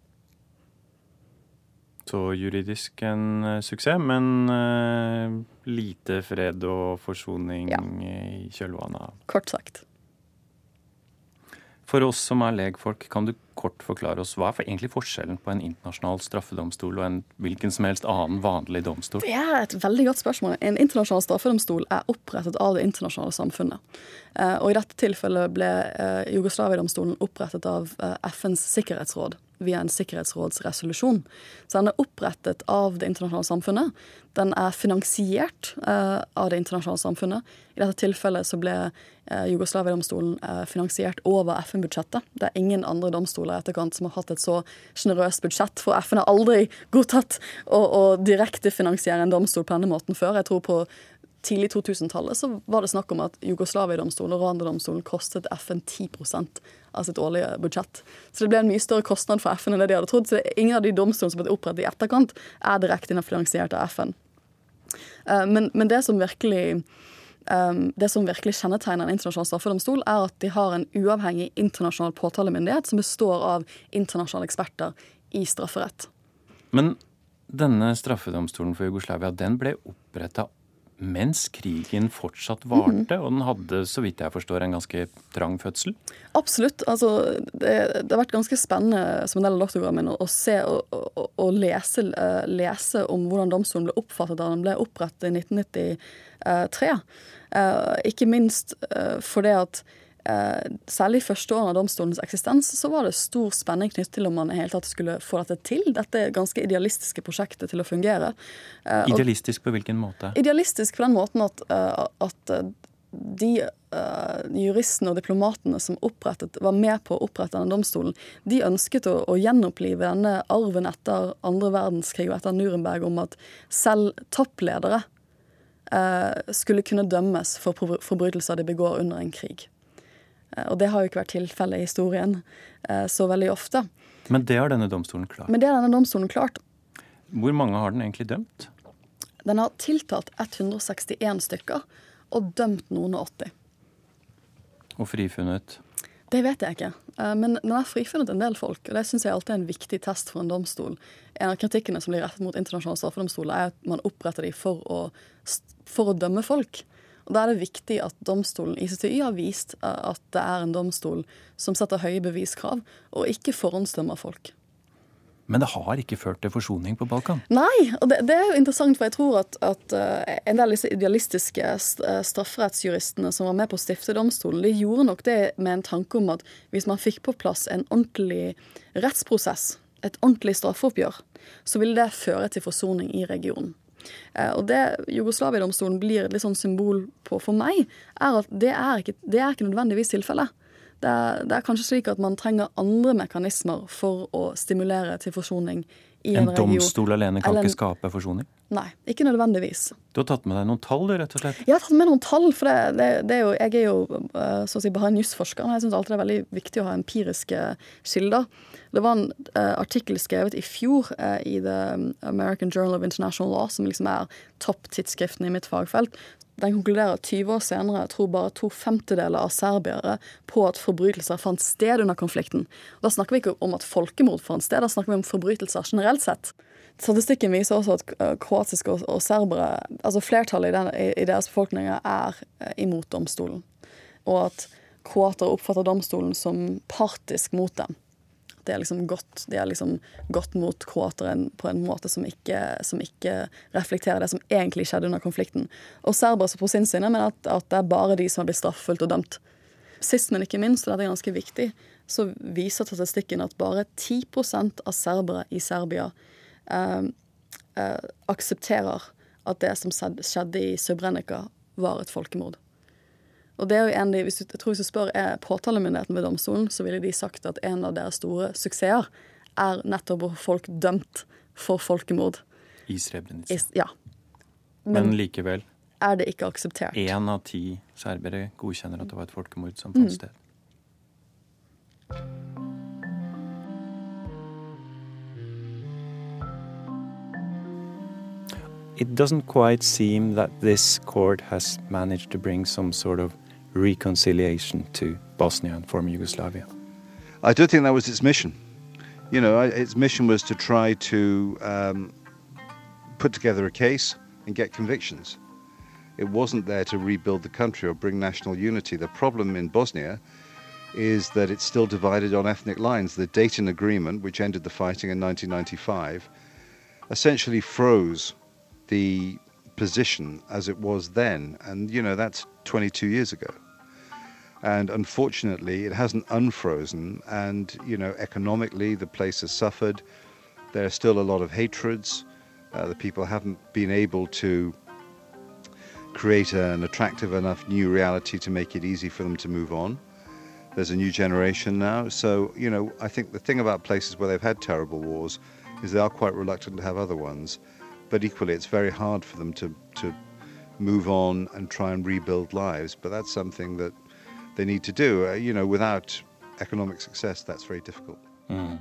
Så juridisk en uh, suksess, men uh, lite fred og forsoning ja. i kjølvannet av Kort sagt. For oss som er legfolk, kan du kort forklare oss hva er egentlig forskjellen på en internasjonal straffedomstol og en hvilken som helst annen vanlig domstol? Det er et veldig godt spørsmål. En internasjonal straffedomstol er opprettet av det internasjonale samfunnet. Eh, og i dette tilfellet ble eh, Jugoslavia-domstolen opprettet av eh, FNs sikkerhetsråd via en sikkerhetsrådsresolusjon. Så den er opprettet av det internasjonale samfunnet. Den er finansiert eh, av det internasjonale samfunnet. I dette tilfellet så ble eh, Jugoslavia-domstolen eh, finansiert over FN-budsjettet. Det er ingen andre domstoler etterkant som har hatt et så sjenerøst budsjett, for FN har aldri godtatt å, å direktefinansiere en domstol på denne måten før. Jeg tror på tidlig 2000-tallet så var det snakk om at Jugoslavia-domstolen og Rwanda-domstolen kostet FN 10% av sitt årlige budsjett. Så det ble en mye større kostnad for FN enn det de hadde trodd. Så ingen av de domstolene som ble opprettet i etterkant, er direkte finansiert av FN. Eh, men, men det som virkelig Um, det som virkelig kjennetegner en internasjonal straffedomstol, er at de har en uavhengig internasjonal påtalemyndighet som består av internasjonale eksperter i strafferett. Men denne straffedomstolen for Jugoslavia den ble oppretta mens krigen fortsatt varte, og den hadde, så vidt jeg forstår, en ganske trang fødsel? Absolutt. Altså, det, det, har vært ganske spennende som en del av doktorgraden min å, se og, og, og lese, uh, lese, om hvordan domstolen ble oppfattet da den ble opprettet i 1993. Uh, ikke minst uh, fordi at Eh, særlig i første årene av domstolens eksistens så var det stor spenning knyttet til om man i hele tatt skulle få dette til. Dette ganske idealistiske prosjektet til å fungere. Eh, idealistisk på hvilken måte? Idealistisk på den måten at, eh, at de juristene og diplomatene som opprettet, var med på å opprette denne domstolen, de ønsket å, å gjenopplive denne arven etter andre verdenskrig og etter Nuremberg om at selv toppledere skulle kunne dømmes for forbrytelser de begår under en krig. Eh, og det har jo ikke vært tilfellet i historien eh, så veldig ofte. Men det har denne domstolen klart? Men det har denne domstolen klart. Hvor mange har den egentlig dømt? Den har tiltalt 161 stykker og dømt noen og 80. Og frifunnet? Det vet jeg ikke. Eh, men den har frifunnet en del folk, og det syns jeg alltid er en viktig test for en domstol. En av kritikkene som blir rettet mot internasjonale straffedomstoler, er at man oppretter dem for å, for å dømme folk. Og Da er det viktig at domstolen ICTY har vist eh, at det er en domstol som setter høye beviskrav, og ikke forhåndsdømmer folk. Men det har ikke ført til forsoning på Balkan? Nei, og det, det er jo interessant, for jeg tror at, at uh, en del av disse idealistiske eh, strafferettsjuristene som var med på å stifte domstolen, de gjorde nok det med en tanke om at hvis man fikk på plass en ordentlig rettsprosess, et ordentlig straffeoppgjør, så ville det føre til forsoning i regionen. Eh, og det Jugoslavia-domstolen blir et litt sånn symbol på for meg, er at det er ikke, det er ikke nødvendigvis tilfellet. Det er, det er, kanskje slik at man trenger andre mekanismer for å stimulere til forsoning i en, en domstol alene kan Eller ikke skape forsoning? Nei, ikke nødvendigvis. Du har tatt med deg noen tall, du, rett og slett? Jeg har tatt med noen tall, for det, det, det er jo, jeg er jo eh, så å si bare en jusforsker. og Jeg syns alltid det er veldig viktig å ha empiriske kilder. Det var en uh, artikkel skrevet i fjor uh, i The American Journal of International Law, som liksom er topptidsskriften i mitt fagfelt. Den konkluderer at 20 år senere tror bare to femtedeler av serbiere på at forbrytelser fant sted under konflikten. Da snakker vi ikke om at folkemord fant sted, da snakker vi om forbrytelser generelt sett. Statistikken viser også at eh, kroatiske og, serbere, altså flertallet i, den, i, deres befolkninger, er eh, imot domstolen. Og at kroatere oppfatter domstolen som partisk mot dem. Det er liksom godt, de er liksom godt mot kroatere på en måte som ikke, som ikke reflekterer det som egentlig skjedde under konflikten. Og serbere på sin side mener at, at det er bare de som har blitt straffefullt og dømt. Sist, men ikke minst, og dette er ganske viktig, så viser statistikken at bare 10% av serbere i Serbia eh, eh, aksepterer at det som skjedde i Srebrenica, var et folkemord. Og det er jo en de, hvis du, jeg tror hvis du spør er påtalemyndigheten ved domstolen, så ville de sagt at en av deres store suksesser er nettopp å få folk dømt for folkemord. I Srebrenica. Ja. Men, Men likevel, er det ikke akseptert? én av ti serbere godkjenner at det var et folkemord som Mm. fant sted. It doesn't quite seem that this court has managed to bring some sort of reconciliation to Bosnia and former Yugoslavia. I don't think that was its mission. You know, its mission was to try to um, put together a case and get convictions. It wasn't there to rebuild the country or bring national unity. The problem in Bosnia is that it's still divided on ethnic lines. The Dayton Agreement, which ended the fighting in 1995, essentially froze the position as it was then. And, you know, that's 22 years ago. And unfortunately, it hasn't unfrozen. And, you know, economically, the place has suffered. There are still a lot of hatreds. Uh, the people haven't been able to create an attractive enough new reality to make it easy for them to move on. There's a new generation now. So, you know, I think the thing about places where they've had terrible wars is they are quite reluctant to have other ones. But equally, it's very hard for them to, to move on and try and rebuild lives. But that's something that they need to do. Uh, you know, without economic success, that's very difficult. Mm.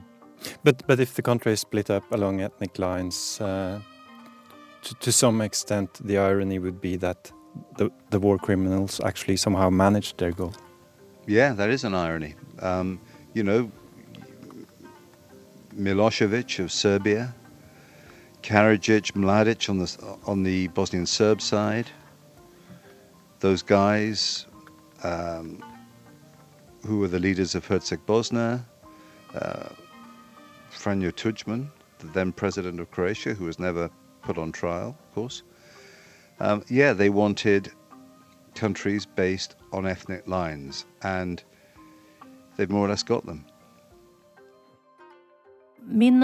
But but if the country is split up along ethnic lines, uh, to, to some extent, the irony would be that the the war criminals actually somehow managed their goal. Yeah, that is an irony. Um, you know, Milosevic of Serbia, Karadzic, Mladic on the on the Bosnian Serb side. Those guys um, who were the leaders of Herzeg Bosna, uh, Franjo Tudjman, the then president of Croatia, who was never put on trial, of course. Um, yeah, they wanted countries based on ethnic lines, and they've more or less got them. Min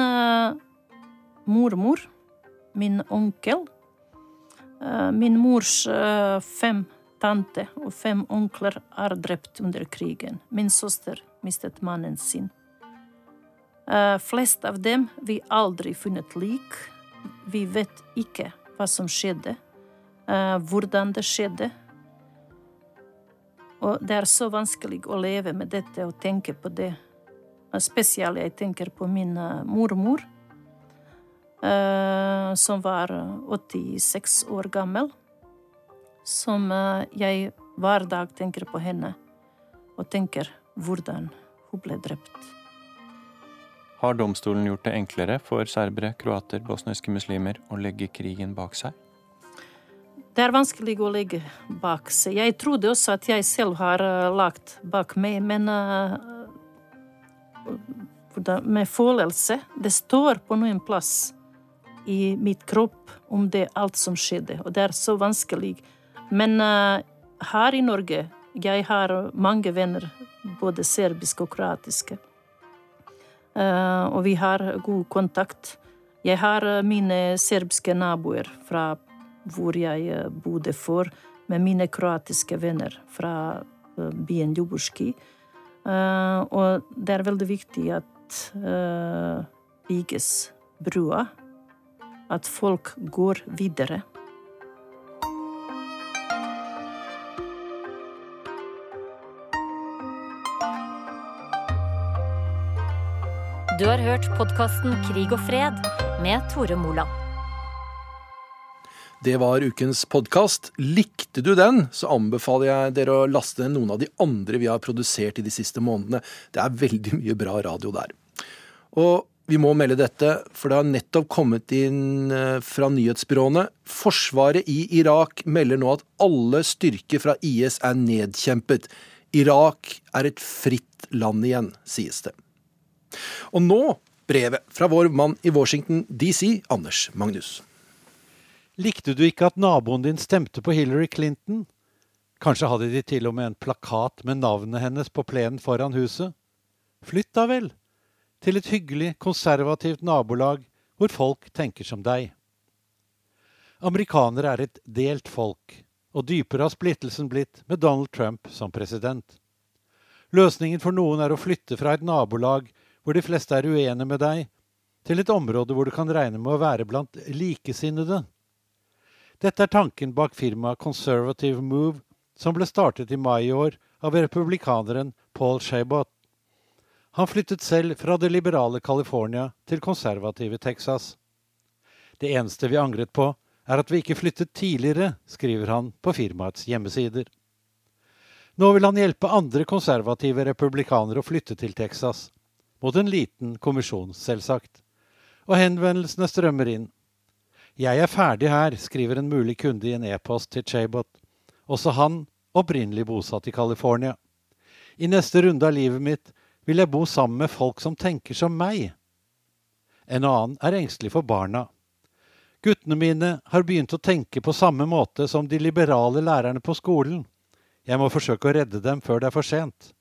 mormor, min onkel, eh, min mors eh, fem tante og fem onkler er drept under krigen. Min søster mistet mannen sin. Eh, flest av dem vi aldri funnet lik. Vi vet ikke hva som skjedde, eh, hvordan det skjedde. Og det er så vanskelig å leve med dette og tenke på det. Spesielt jeg tenker på min eh, mormor, eh, som var 86 år gammel. Som eh, jeg hver dag tenker på henne og tenker hvordan hun ble drept. Har domstolen gjort det enklere for serbere, kroater, bosniske muslimer å legge krigen bak seg? Det er vanskelig å legge bak seg. Jeg trodde også at jeg selv har eh, lagt bak meg, men uh, med følelse Det står på noen plass i mitt kropp om det alt som skjedde, og det er så vanskelig. Men eh, her i Norge jeg har mange venner, både serbiske og kroatiske. Eh, og vi har god kontakt. Jeg har eh, mine serbiske naboer fra hvor jeg bodde før, med mine kroatiske venner fra byen Ljubuški. Og det er veldig viktig at bygges brua, at folk går videre. Du har hørt podkasten Krig og fred med Tore Moland. Det var ukens podkast. Likte du den, så anbefaler jeg dere å laste ned noen av de andre vi har produsert i de siste månedene. Det er veldig mye bra radio der. Og vi må melde dette, for det har nettopp kommet inn eh, fra nyhetsbyråene. Forsvaret i Irak melder nå at alle styrker fra IS er nedkjempet. Irak er et fritt land igjen, sies det. Og nå brevet fra vår mann i Washington DC, Anders Magnus. Likte du ikke at naboen din stemte på Hillary Clinton? Kanskje hadde de til og med en plakat med navnet hennes på plenen foran huset? Flytt da vel! Til et hyggelig, konservativt nabolag hvor folk tenker som deg. Amerikanere er et delt folk, og dypere har splittelsen blitt med Donald Trump som president. Løsningen for noen er å flytte fra et nabolag hvor de fleste er uenige med deg, til et område hvor du kan regne med å være blant likesinnede. Dette er tanken bak firmaet Conservative Move, som ble startet i mai i år av republikaneren Paul Shabot. Han flyttet selv fra det liberale California til konservative Texas. Det eneste vi angret på, er at vi ikke flyttet tidligere, skriver han på firmaets hjemmesider. Nå vil han hjelpe andre konservative republikanere å flytte til Texas mot en liten kommisjon, selvsagt. Og henvendelsene strømmer inn. Jeg er ferdig her, skriver en mulig kunde i en e-post til Chabot. Også han opprinnelig bosatt i California. I neste runde av livet mitt vil jeg bo sammen med folk som tenker som meg. En annen er engstelig for barna. Guttene mine har begynt å tenke på samme måte som de liberale lærerne på skolen. Jeg må forsøke å redde dem før det er for sent.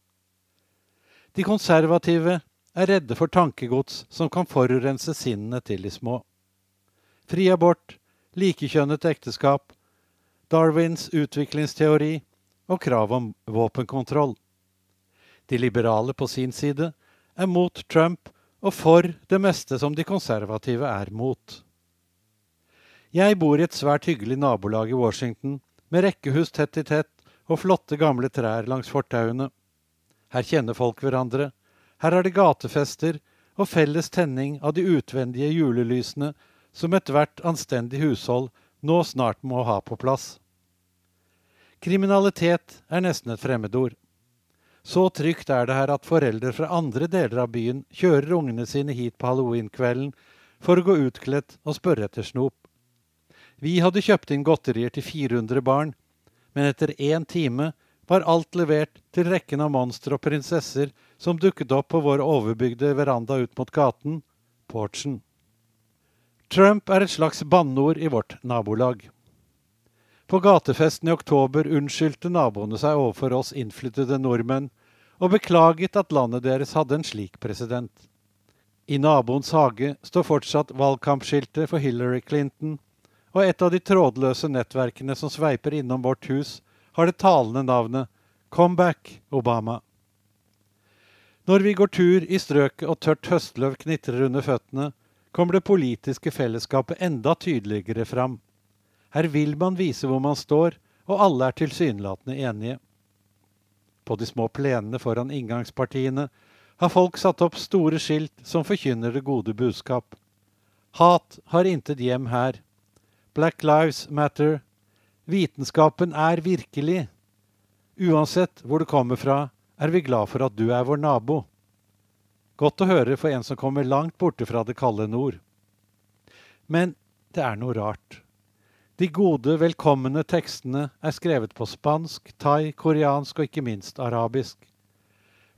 De konservative er redde for tankegods som kan forurense sinnene til de små. Fri abort, likekjønnet ekteskap, Darwins utviklingsteori og krav om våpenkontroll. De liberale på sin side er mot Trump og for det meste som de konservative er mot. Jeg bor i et svært hyggelig nabolag i Washington, med rekkehus tett i tett og flotte gamle trær langs fortauene. Her kjenner folk hverandre, her er det gatefester og felles tenning av de utvendige julelysene som ethvert anstendig hushold nå snart må ha på plass. Kriminalitet er nesten et fremmedord. Så trygt er det her at foreldre fra andre deler av byen kjører ungene sine hit på halloweenkvelden for å gå utkledt og spørre etter snop. Vi hadde kjøpt inn godterier til 400 barn, men etter én time var alt levert til rekken av monstre og prinsesser som dukket opp på vår overbygde veranda ut mot gaten, porchen. Trump er et slags banneord i vårt nabolag. På gatefesten i oktober unnskyldte naboene seg overfor oss innflyttede nordmenn og beklaget at landet deres hadde en slik president. I naboens hage står fortsatt valgkampskiltet for Hillary Clinton, og et av de trådløse nettverkene som sveiper innom vårt hus, har det talende navnet Comeback Obama. Når vi går tur i strøket og tørt høstløv knitrer under føttene, kommer det politiske fellesskapet enda tydeligere fram. Her vil man vise hvor man står, og alle er tilsynelatende enige. På de små plenene foran inngangspartiene har folk satt opp store skilt som forkynner det gode budskap. Hat har intet hjem her. Black Lives Matter, Vitenskapen er virkelig. Uansett hvor du kommer fra, er vi glad for at du er vår nabo. Godt å høre for en som kommer langt borte fra det kalde nord. Men det er noe rart. De gode, velkomne tekstene er skrevet på spansk, thai, koreansk og ikke minst arabisk.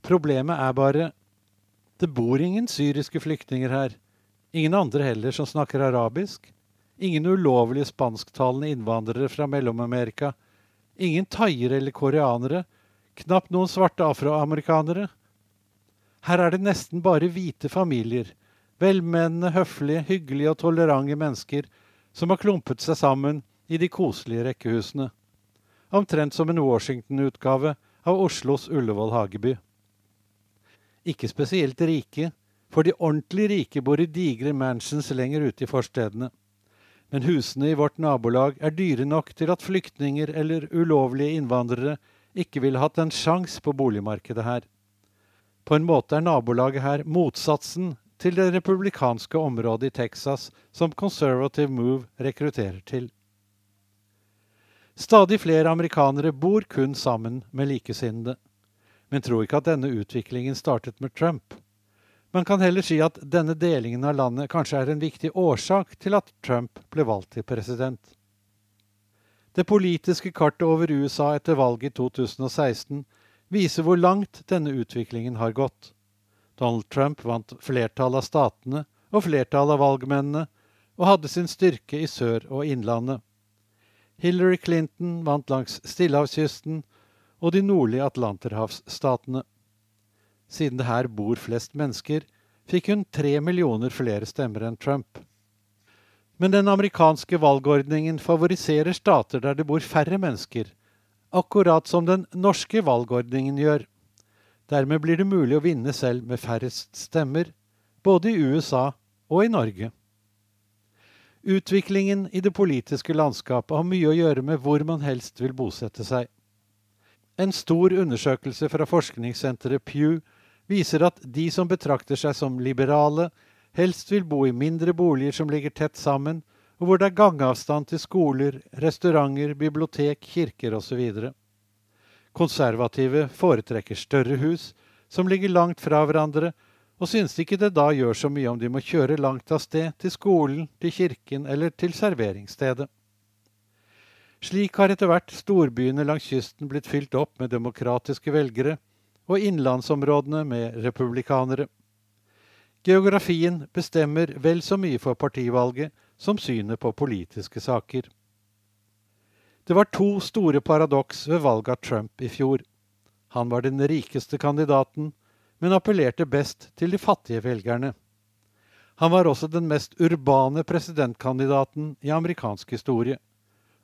Problemet er bare det bor ingen syriske flyktninger her. Ingen andre heller som snakker arabisk. Ingen ulovlige spansktalende innvandrere fra Mellom-Amerika. Ingen thaiere eller koreanere. Knapt noen svarte afroamerikanere. Her er det nesten bare hvite familier, Velmenende, høflige, hyggelige og tolerante mennesker som har klumpet seg sammen i de koselige rekkehusene. Omtrent som en Washington-utgave av Oslos Ullevål Hageby. Ikke spesielt rike, for de ordentlig rike bor i digre mansions lenger ute i forstedene. Men husene i vårt nabolag er dyre nok til at flyktninger eller ulovlige innvandrere ikke ville hatt en sjanse på boligmarkedet her. På en måte er nabolaget her motsatsen til det republikanske området i Texas som Conservative Move rekrutterer til. Stadig flere amerikanere bor kun sammen med likesinnede, men tror ikke at denne utviklingen startet med Trump. Man kan heller si at denne delingen av landet kanskje er en viktig årsak til at Trump ble valgt til president. Det politiske kartet over USA etter valget i 2016 viser hvor langt denne utviklingen har gått. Donald Trump vant flertallet av statene og flertallet av valgmennene, og hadde sin styrke i Sør- og Innlandet. Hillary Clinton vant langs Stillehavskysten og de nordlige atlanterhavsstatene. Siden det her bor flest mennesker, fikk hun tre millioner flere stemmer enn Trump. Men den amerikanske valgordningen favoriserer stater der det bor færre mennesker, akkurat som den norske valgordningen gjør. Dermed blir det mulig å vinne selv med færrest stemmer, både i USA og i Norge. Utviklingen i det politiske landskapet har mye å gjøre med hvor man helst vil bosette seg. En stor undersøkelse fra forskningssenteret Pew viser at de som betrakter seg som liberale, helst vil bo i mindre boliger som ligger tett sammen, og hvor det er gangavstand til skoler, restauranter, bibliotek, kirker osv. Konservative foretrekker større hus, som ligger langt fra hverandre, og synes ikke det da gjør så mye om de må kjøre langt av sted til skolen, til kirken eller til serveringsstedet. Slik har etter hvert storbyene langs kysten blitt fylt opp med demokratiske velgere, og innlandsområdene med republikanere. Geografien bestemmer vel så mye for partivalget som synet på politiske saker. Det var to store paradoks ved valget av Trump i fjor. Han var den rikeste kandidaten, men appellerte best til de fattige velgerne. Han var også den mest urbane presidentkandidaten i amerikansk historie.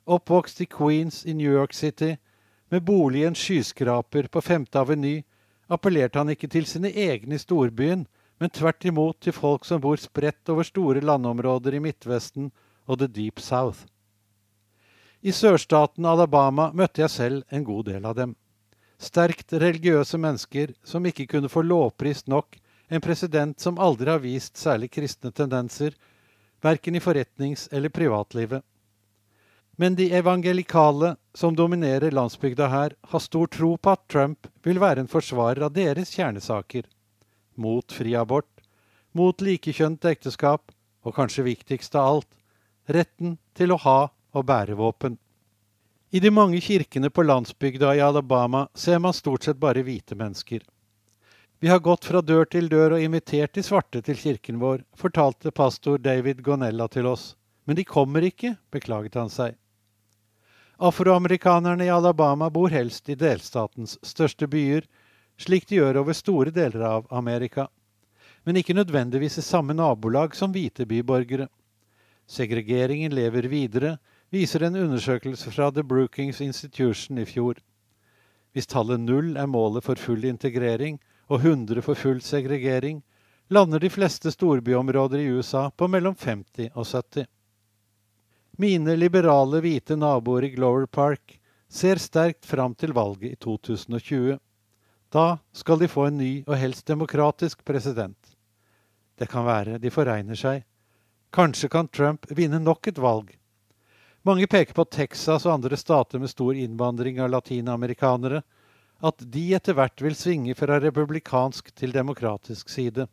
Oppvokst i Queens i New York City, med bolig i en skyskraper på Femte Aveny, appellerte han ikke til sine egne i storbyen, men tvert imot til folk som bor spredt over store landområder i Midtvesten og The Deep South. I sørstaten Alabama møtte jeg selv en god del av dem. Sterkt religiøse mennesker som ikke kunne få lovprist nok en president som aldri har vist særlig kristne tendenser, verken i forretnings- eller privatlivet. Men de evangelikale som dominerer landsbygda her, har stor tro på at Trump vil være en forsvarer av deres kjernesaker. Mot fri abort, mot likekjønt ekteskap, og kanskje viktigst av alt, retten til å ha og bære våpen. I de mange kirkene på landsbygda i Alabama ser man stort sett bare hvite mennesker. Vi har gått fra dør til dør og invitert de svarte til kirken vår, fortalte pastor David Gonella til oss. Men de kommer ikke, beklaget han seg. Afroamerikanerne i Alabama bor helst i delstatens største byer, slik de gjør over store deler av Amerika, men ikke nødvendigvis i samme nabolag som hvite byborgere. Segregeringen lever videre, viser en undersøkelse fra The Brookings Institution i fjor. Hvis tallet null er målet for full integrering og 100 for full segregering, lander de fleste storbyområder i USA på mellom 50 og 70. Mine liberale, hvite naboer i Glover Park ser sterkt fram til valget i 2020. Da skal de få en ny og helst demokratisk president. Det kan være de foregner seg. Kanskje kan Trump vinne nok et valg. Mange peker på Texas og andre stater med stor innvandring av latinamerikanere, at de etter hvert vil svinge fra republikansk til demokratisk side.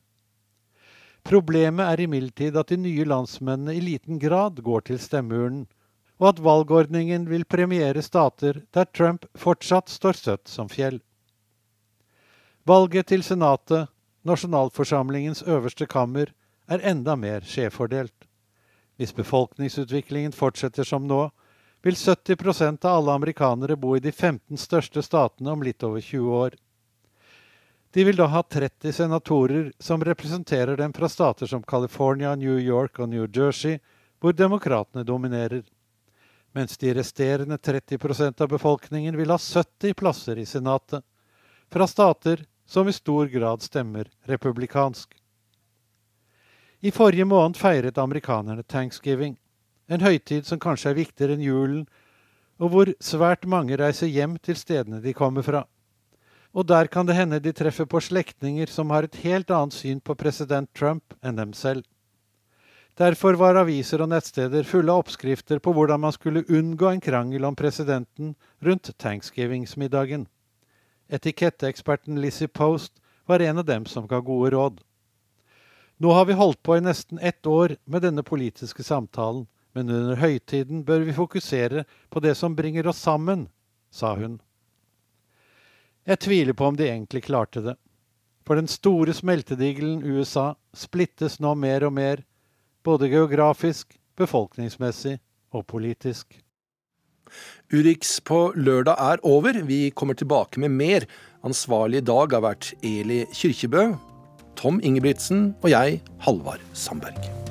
Problemet er imidlertid at de nye landsmennene i liten grad går til stemmeurnen, og at valgordningen vil premiere stater der Trump fortsatt står støtt som fjell. Valget til Senatet, nasjonalforsamlingens øverste kammer, er enda mer skjevfordelt. Hvis befolkningsutviklingen fortsetter som nå, vil 70% av alle amerikanere bo i de 15 største statene om litt over 20 år. De vil da ha 30 senatorer som representerer dem fra stater som California, New York og New Jersey, hvor demokratene dominerer. Mens de resterende 30% av befolkningen vil ha 70 plasser i Senatet. Fra stater som i stor grad stemmer republikansk. I forrige måned feiret amerikanerne thanksgiving, en høytid som kanskje er viktigere enn julen, og hvor svært mange reiser hjem til stedene de kommer fra. Og der kan det hende de treffer på slektninger som har et helt annet syn på president Trump enn dem selv. Derfor var aviser og nettsteder fulle av oppskrifter på hvordan man skulle unngå en krangel om presidenten rundt thanksgivingsmiddagen. Etiketteeksperten Lizzie Post var en av dem som ga gode råd. Nå har vi holdt på i nesten ett år med denne politiske samtalen, men under høytiden bør vi fokusere på det som bringer oss sammen, sa hun. Jeg tviler på om de egentlig klarte det. For den store smeltedigelen USA splittes nå mer og mer, både geografisk, befolkningsmessig og politisk. Urix på lørdag er over. Vi kommer tilbake med mer. Ansvarlig i dag har vært Eli Kyrkjebø, Tom Ingebrigtsen og jeg, Halvard Sandberg.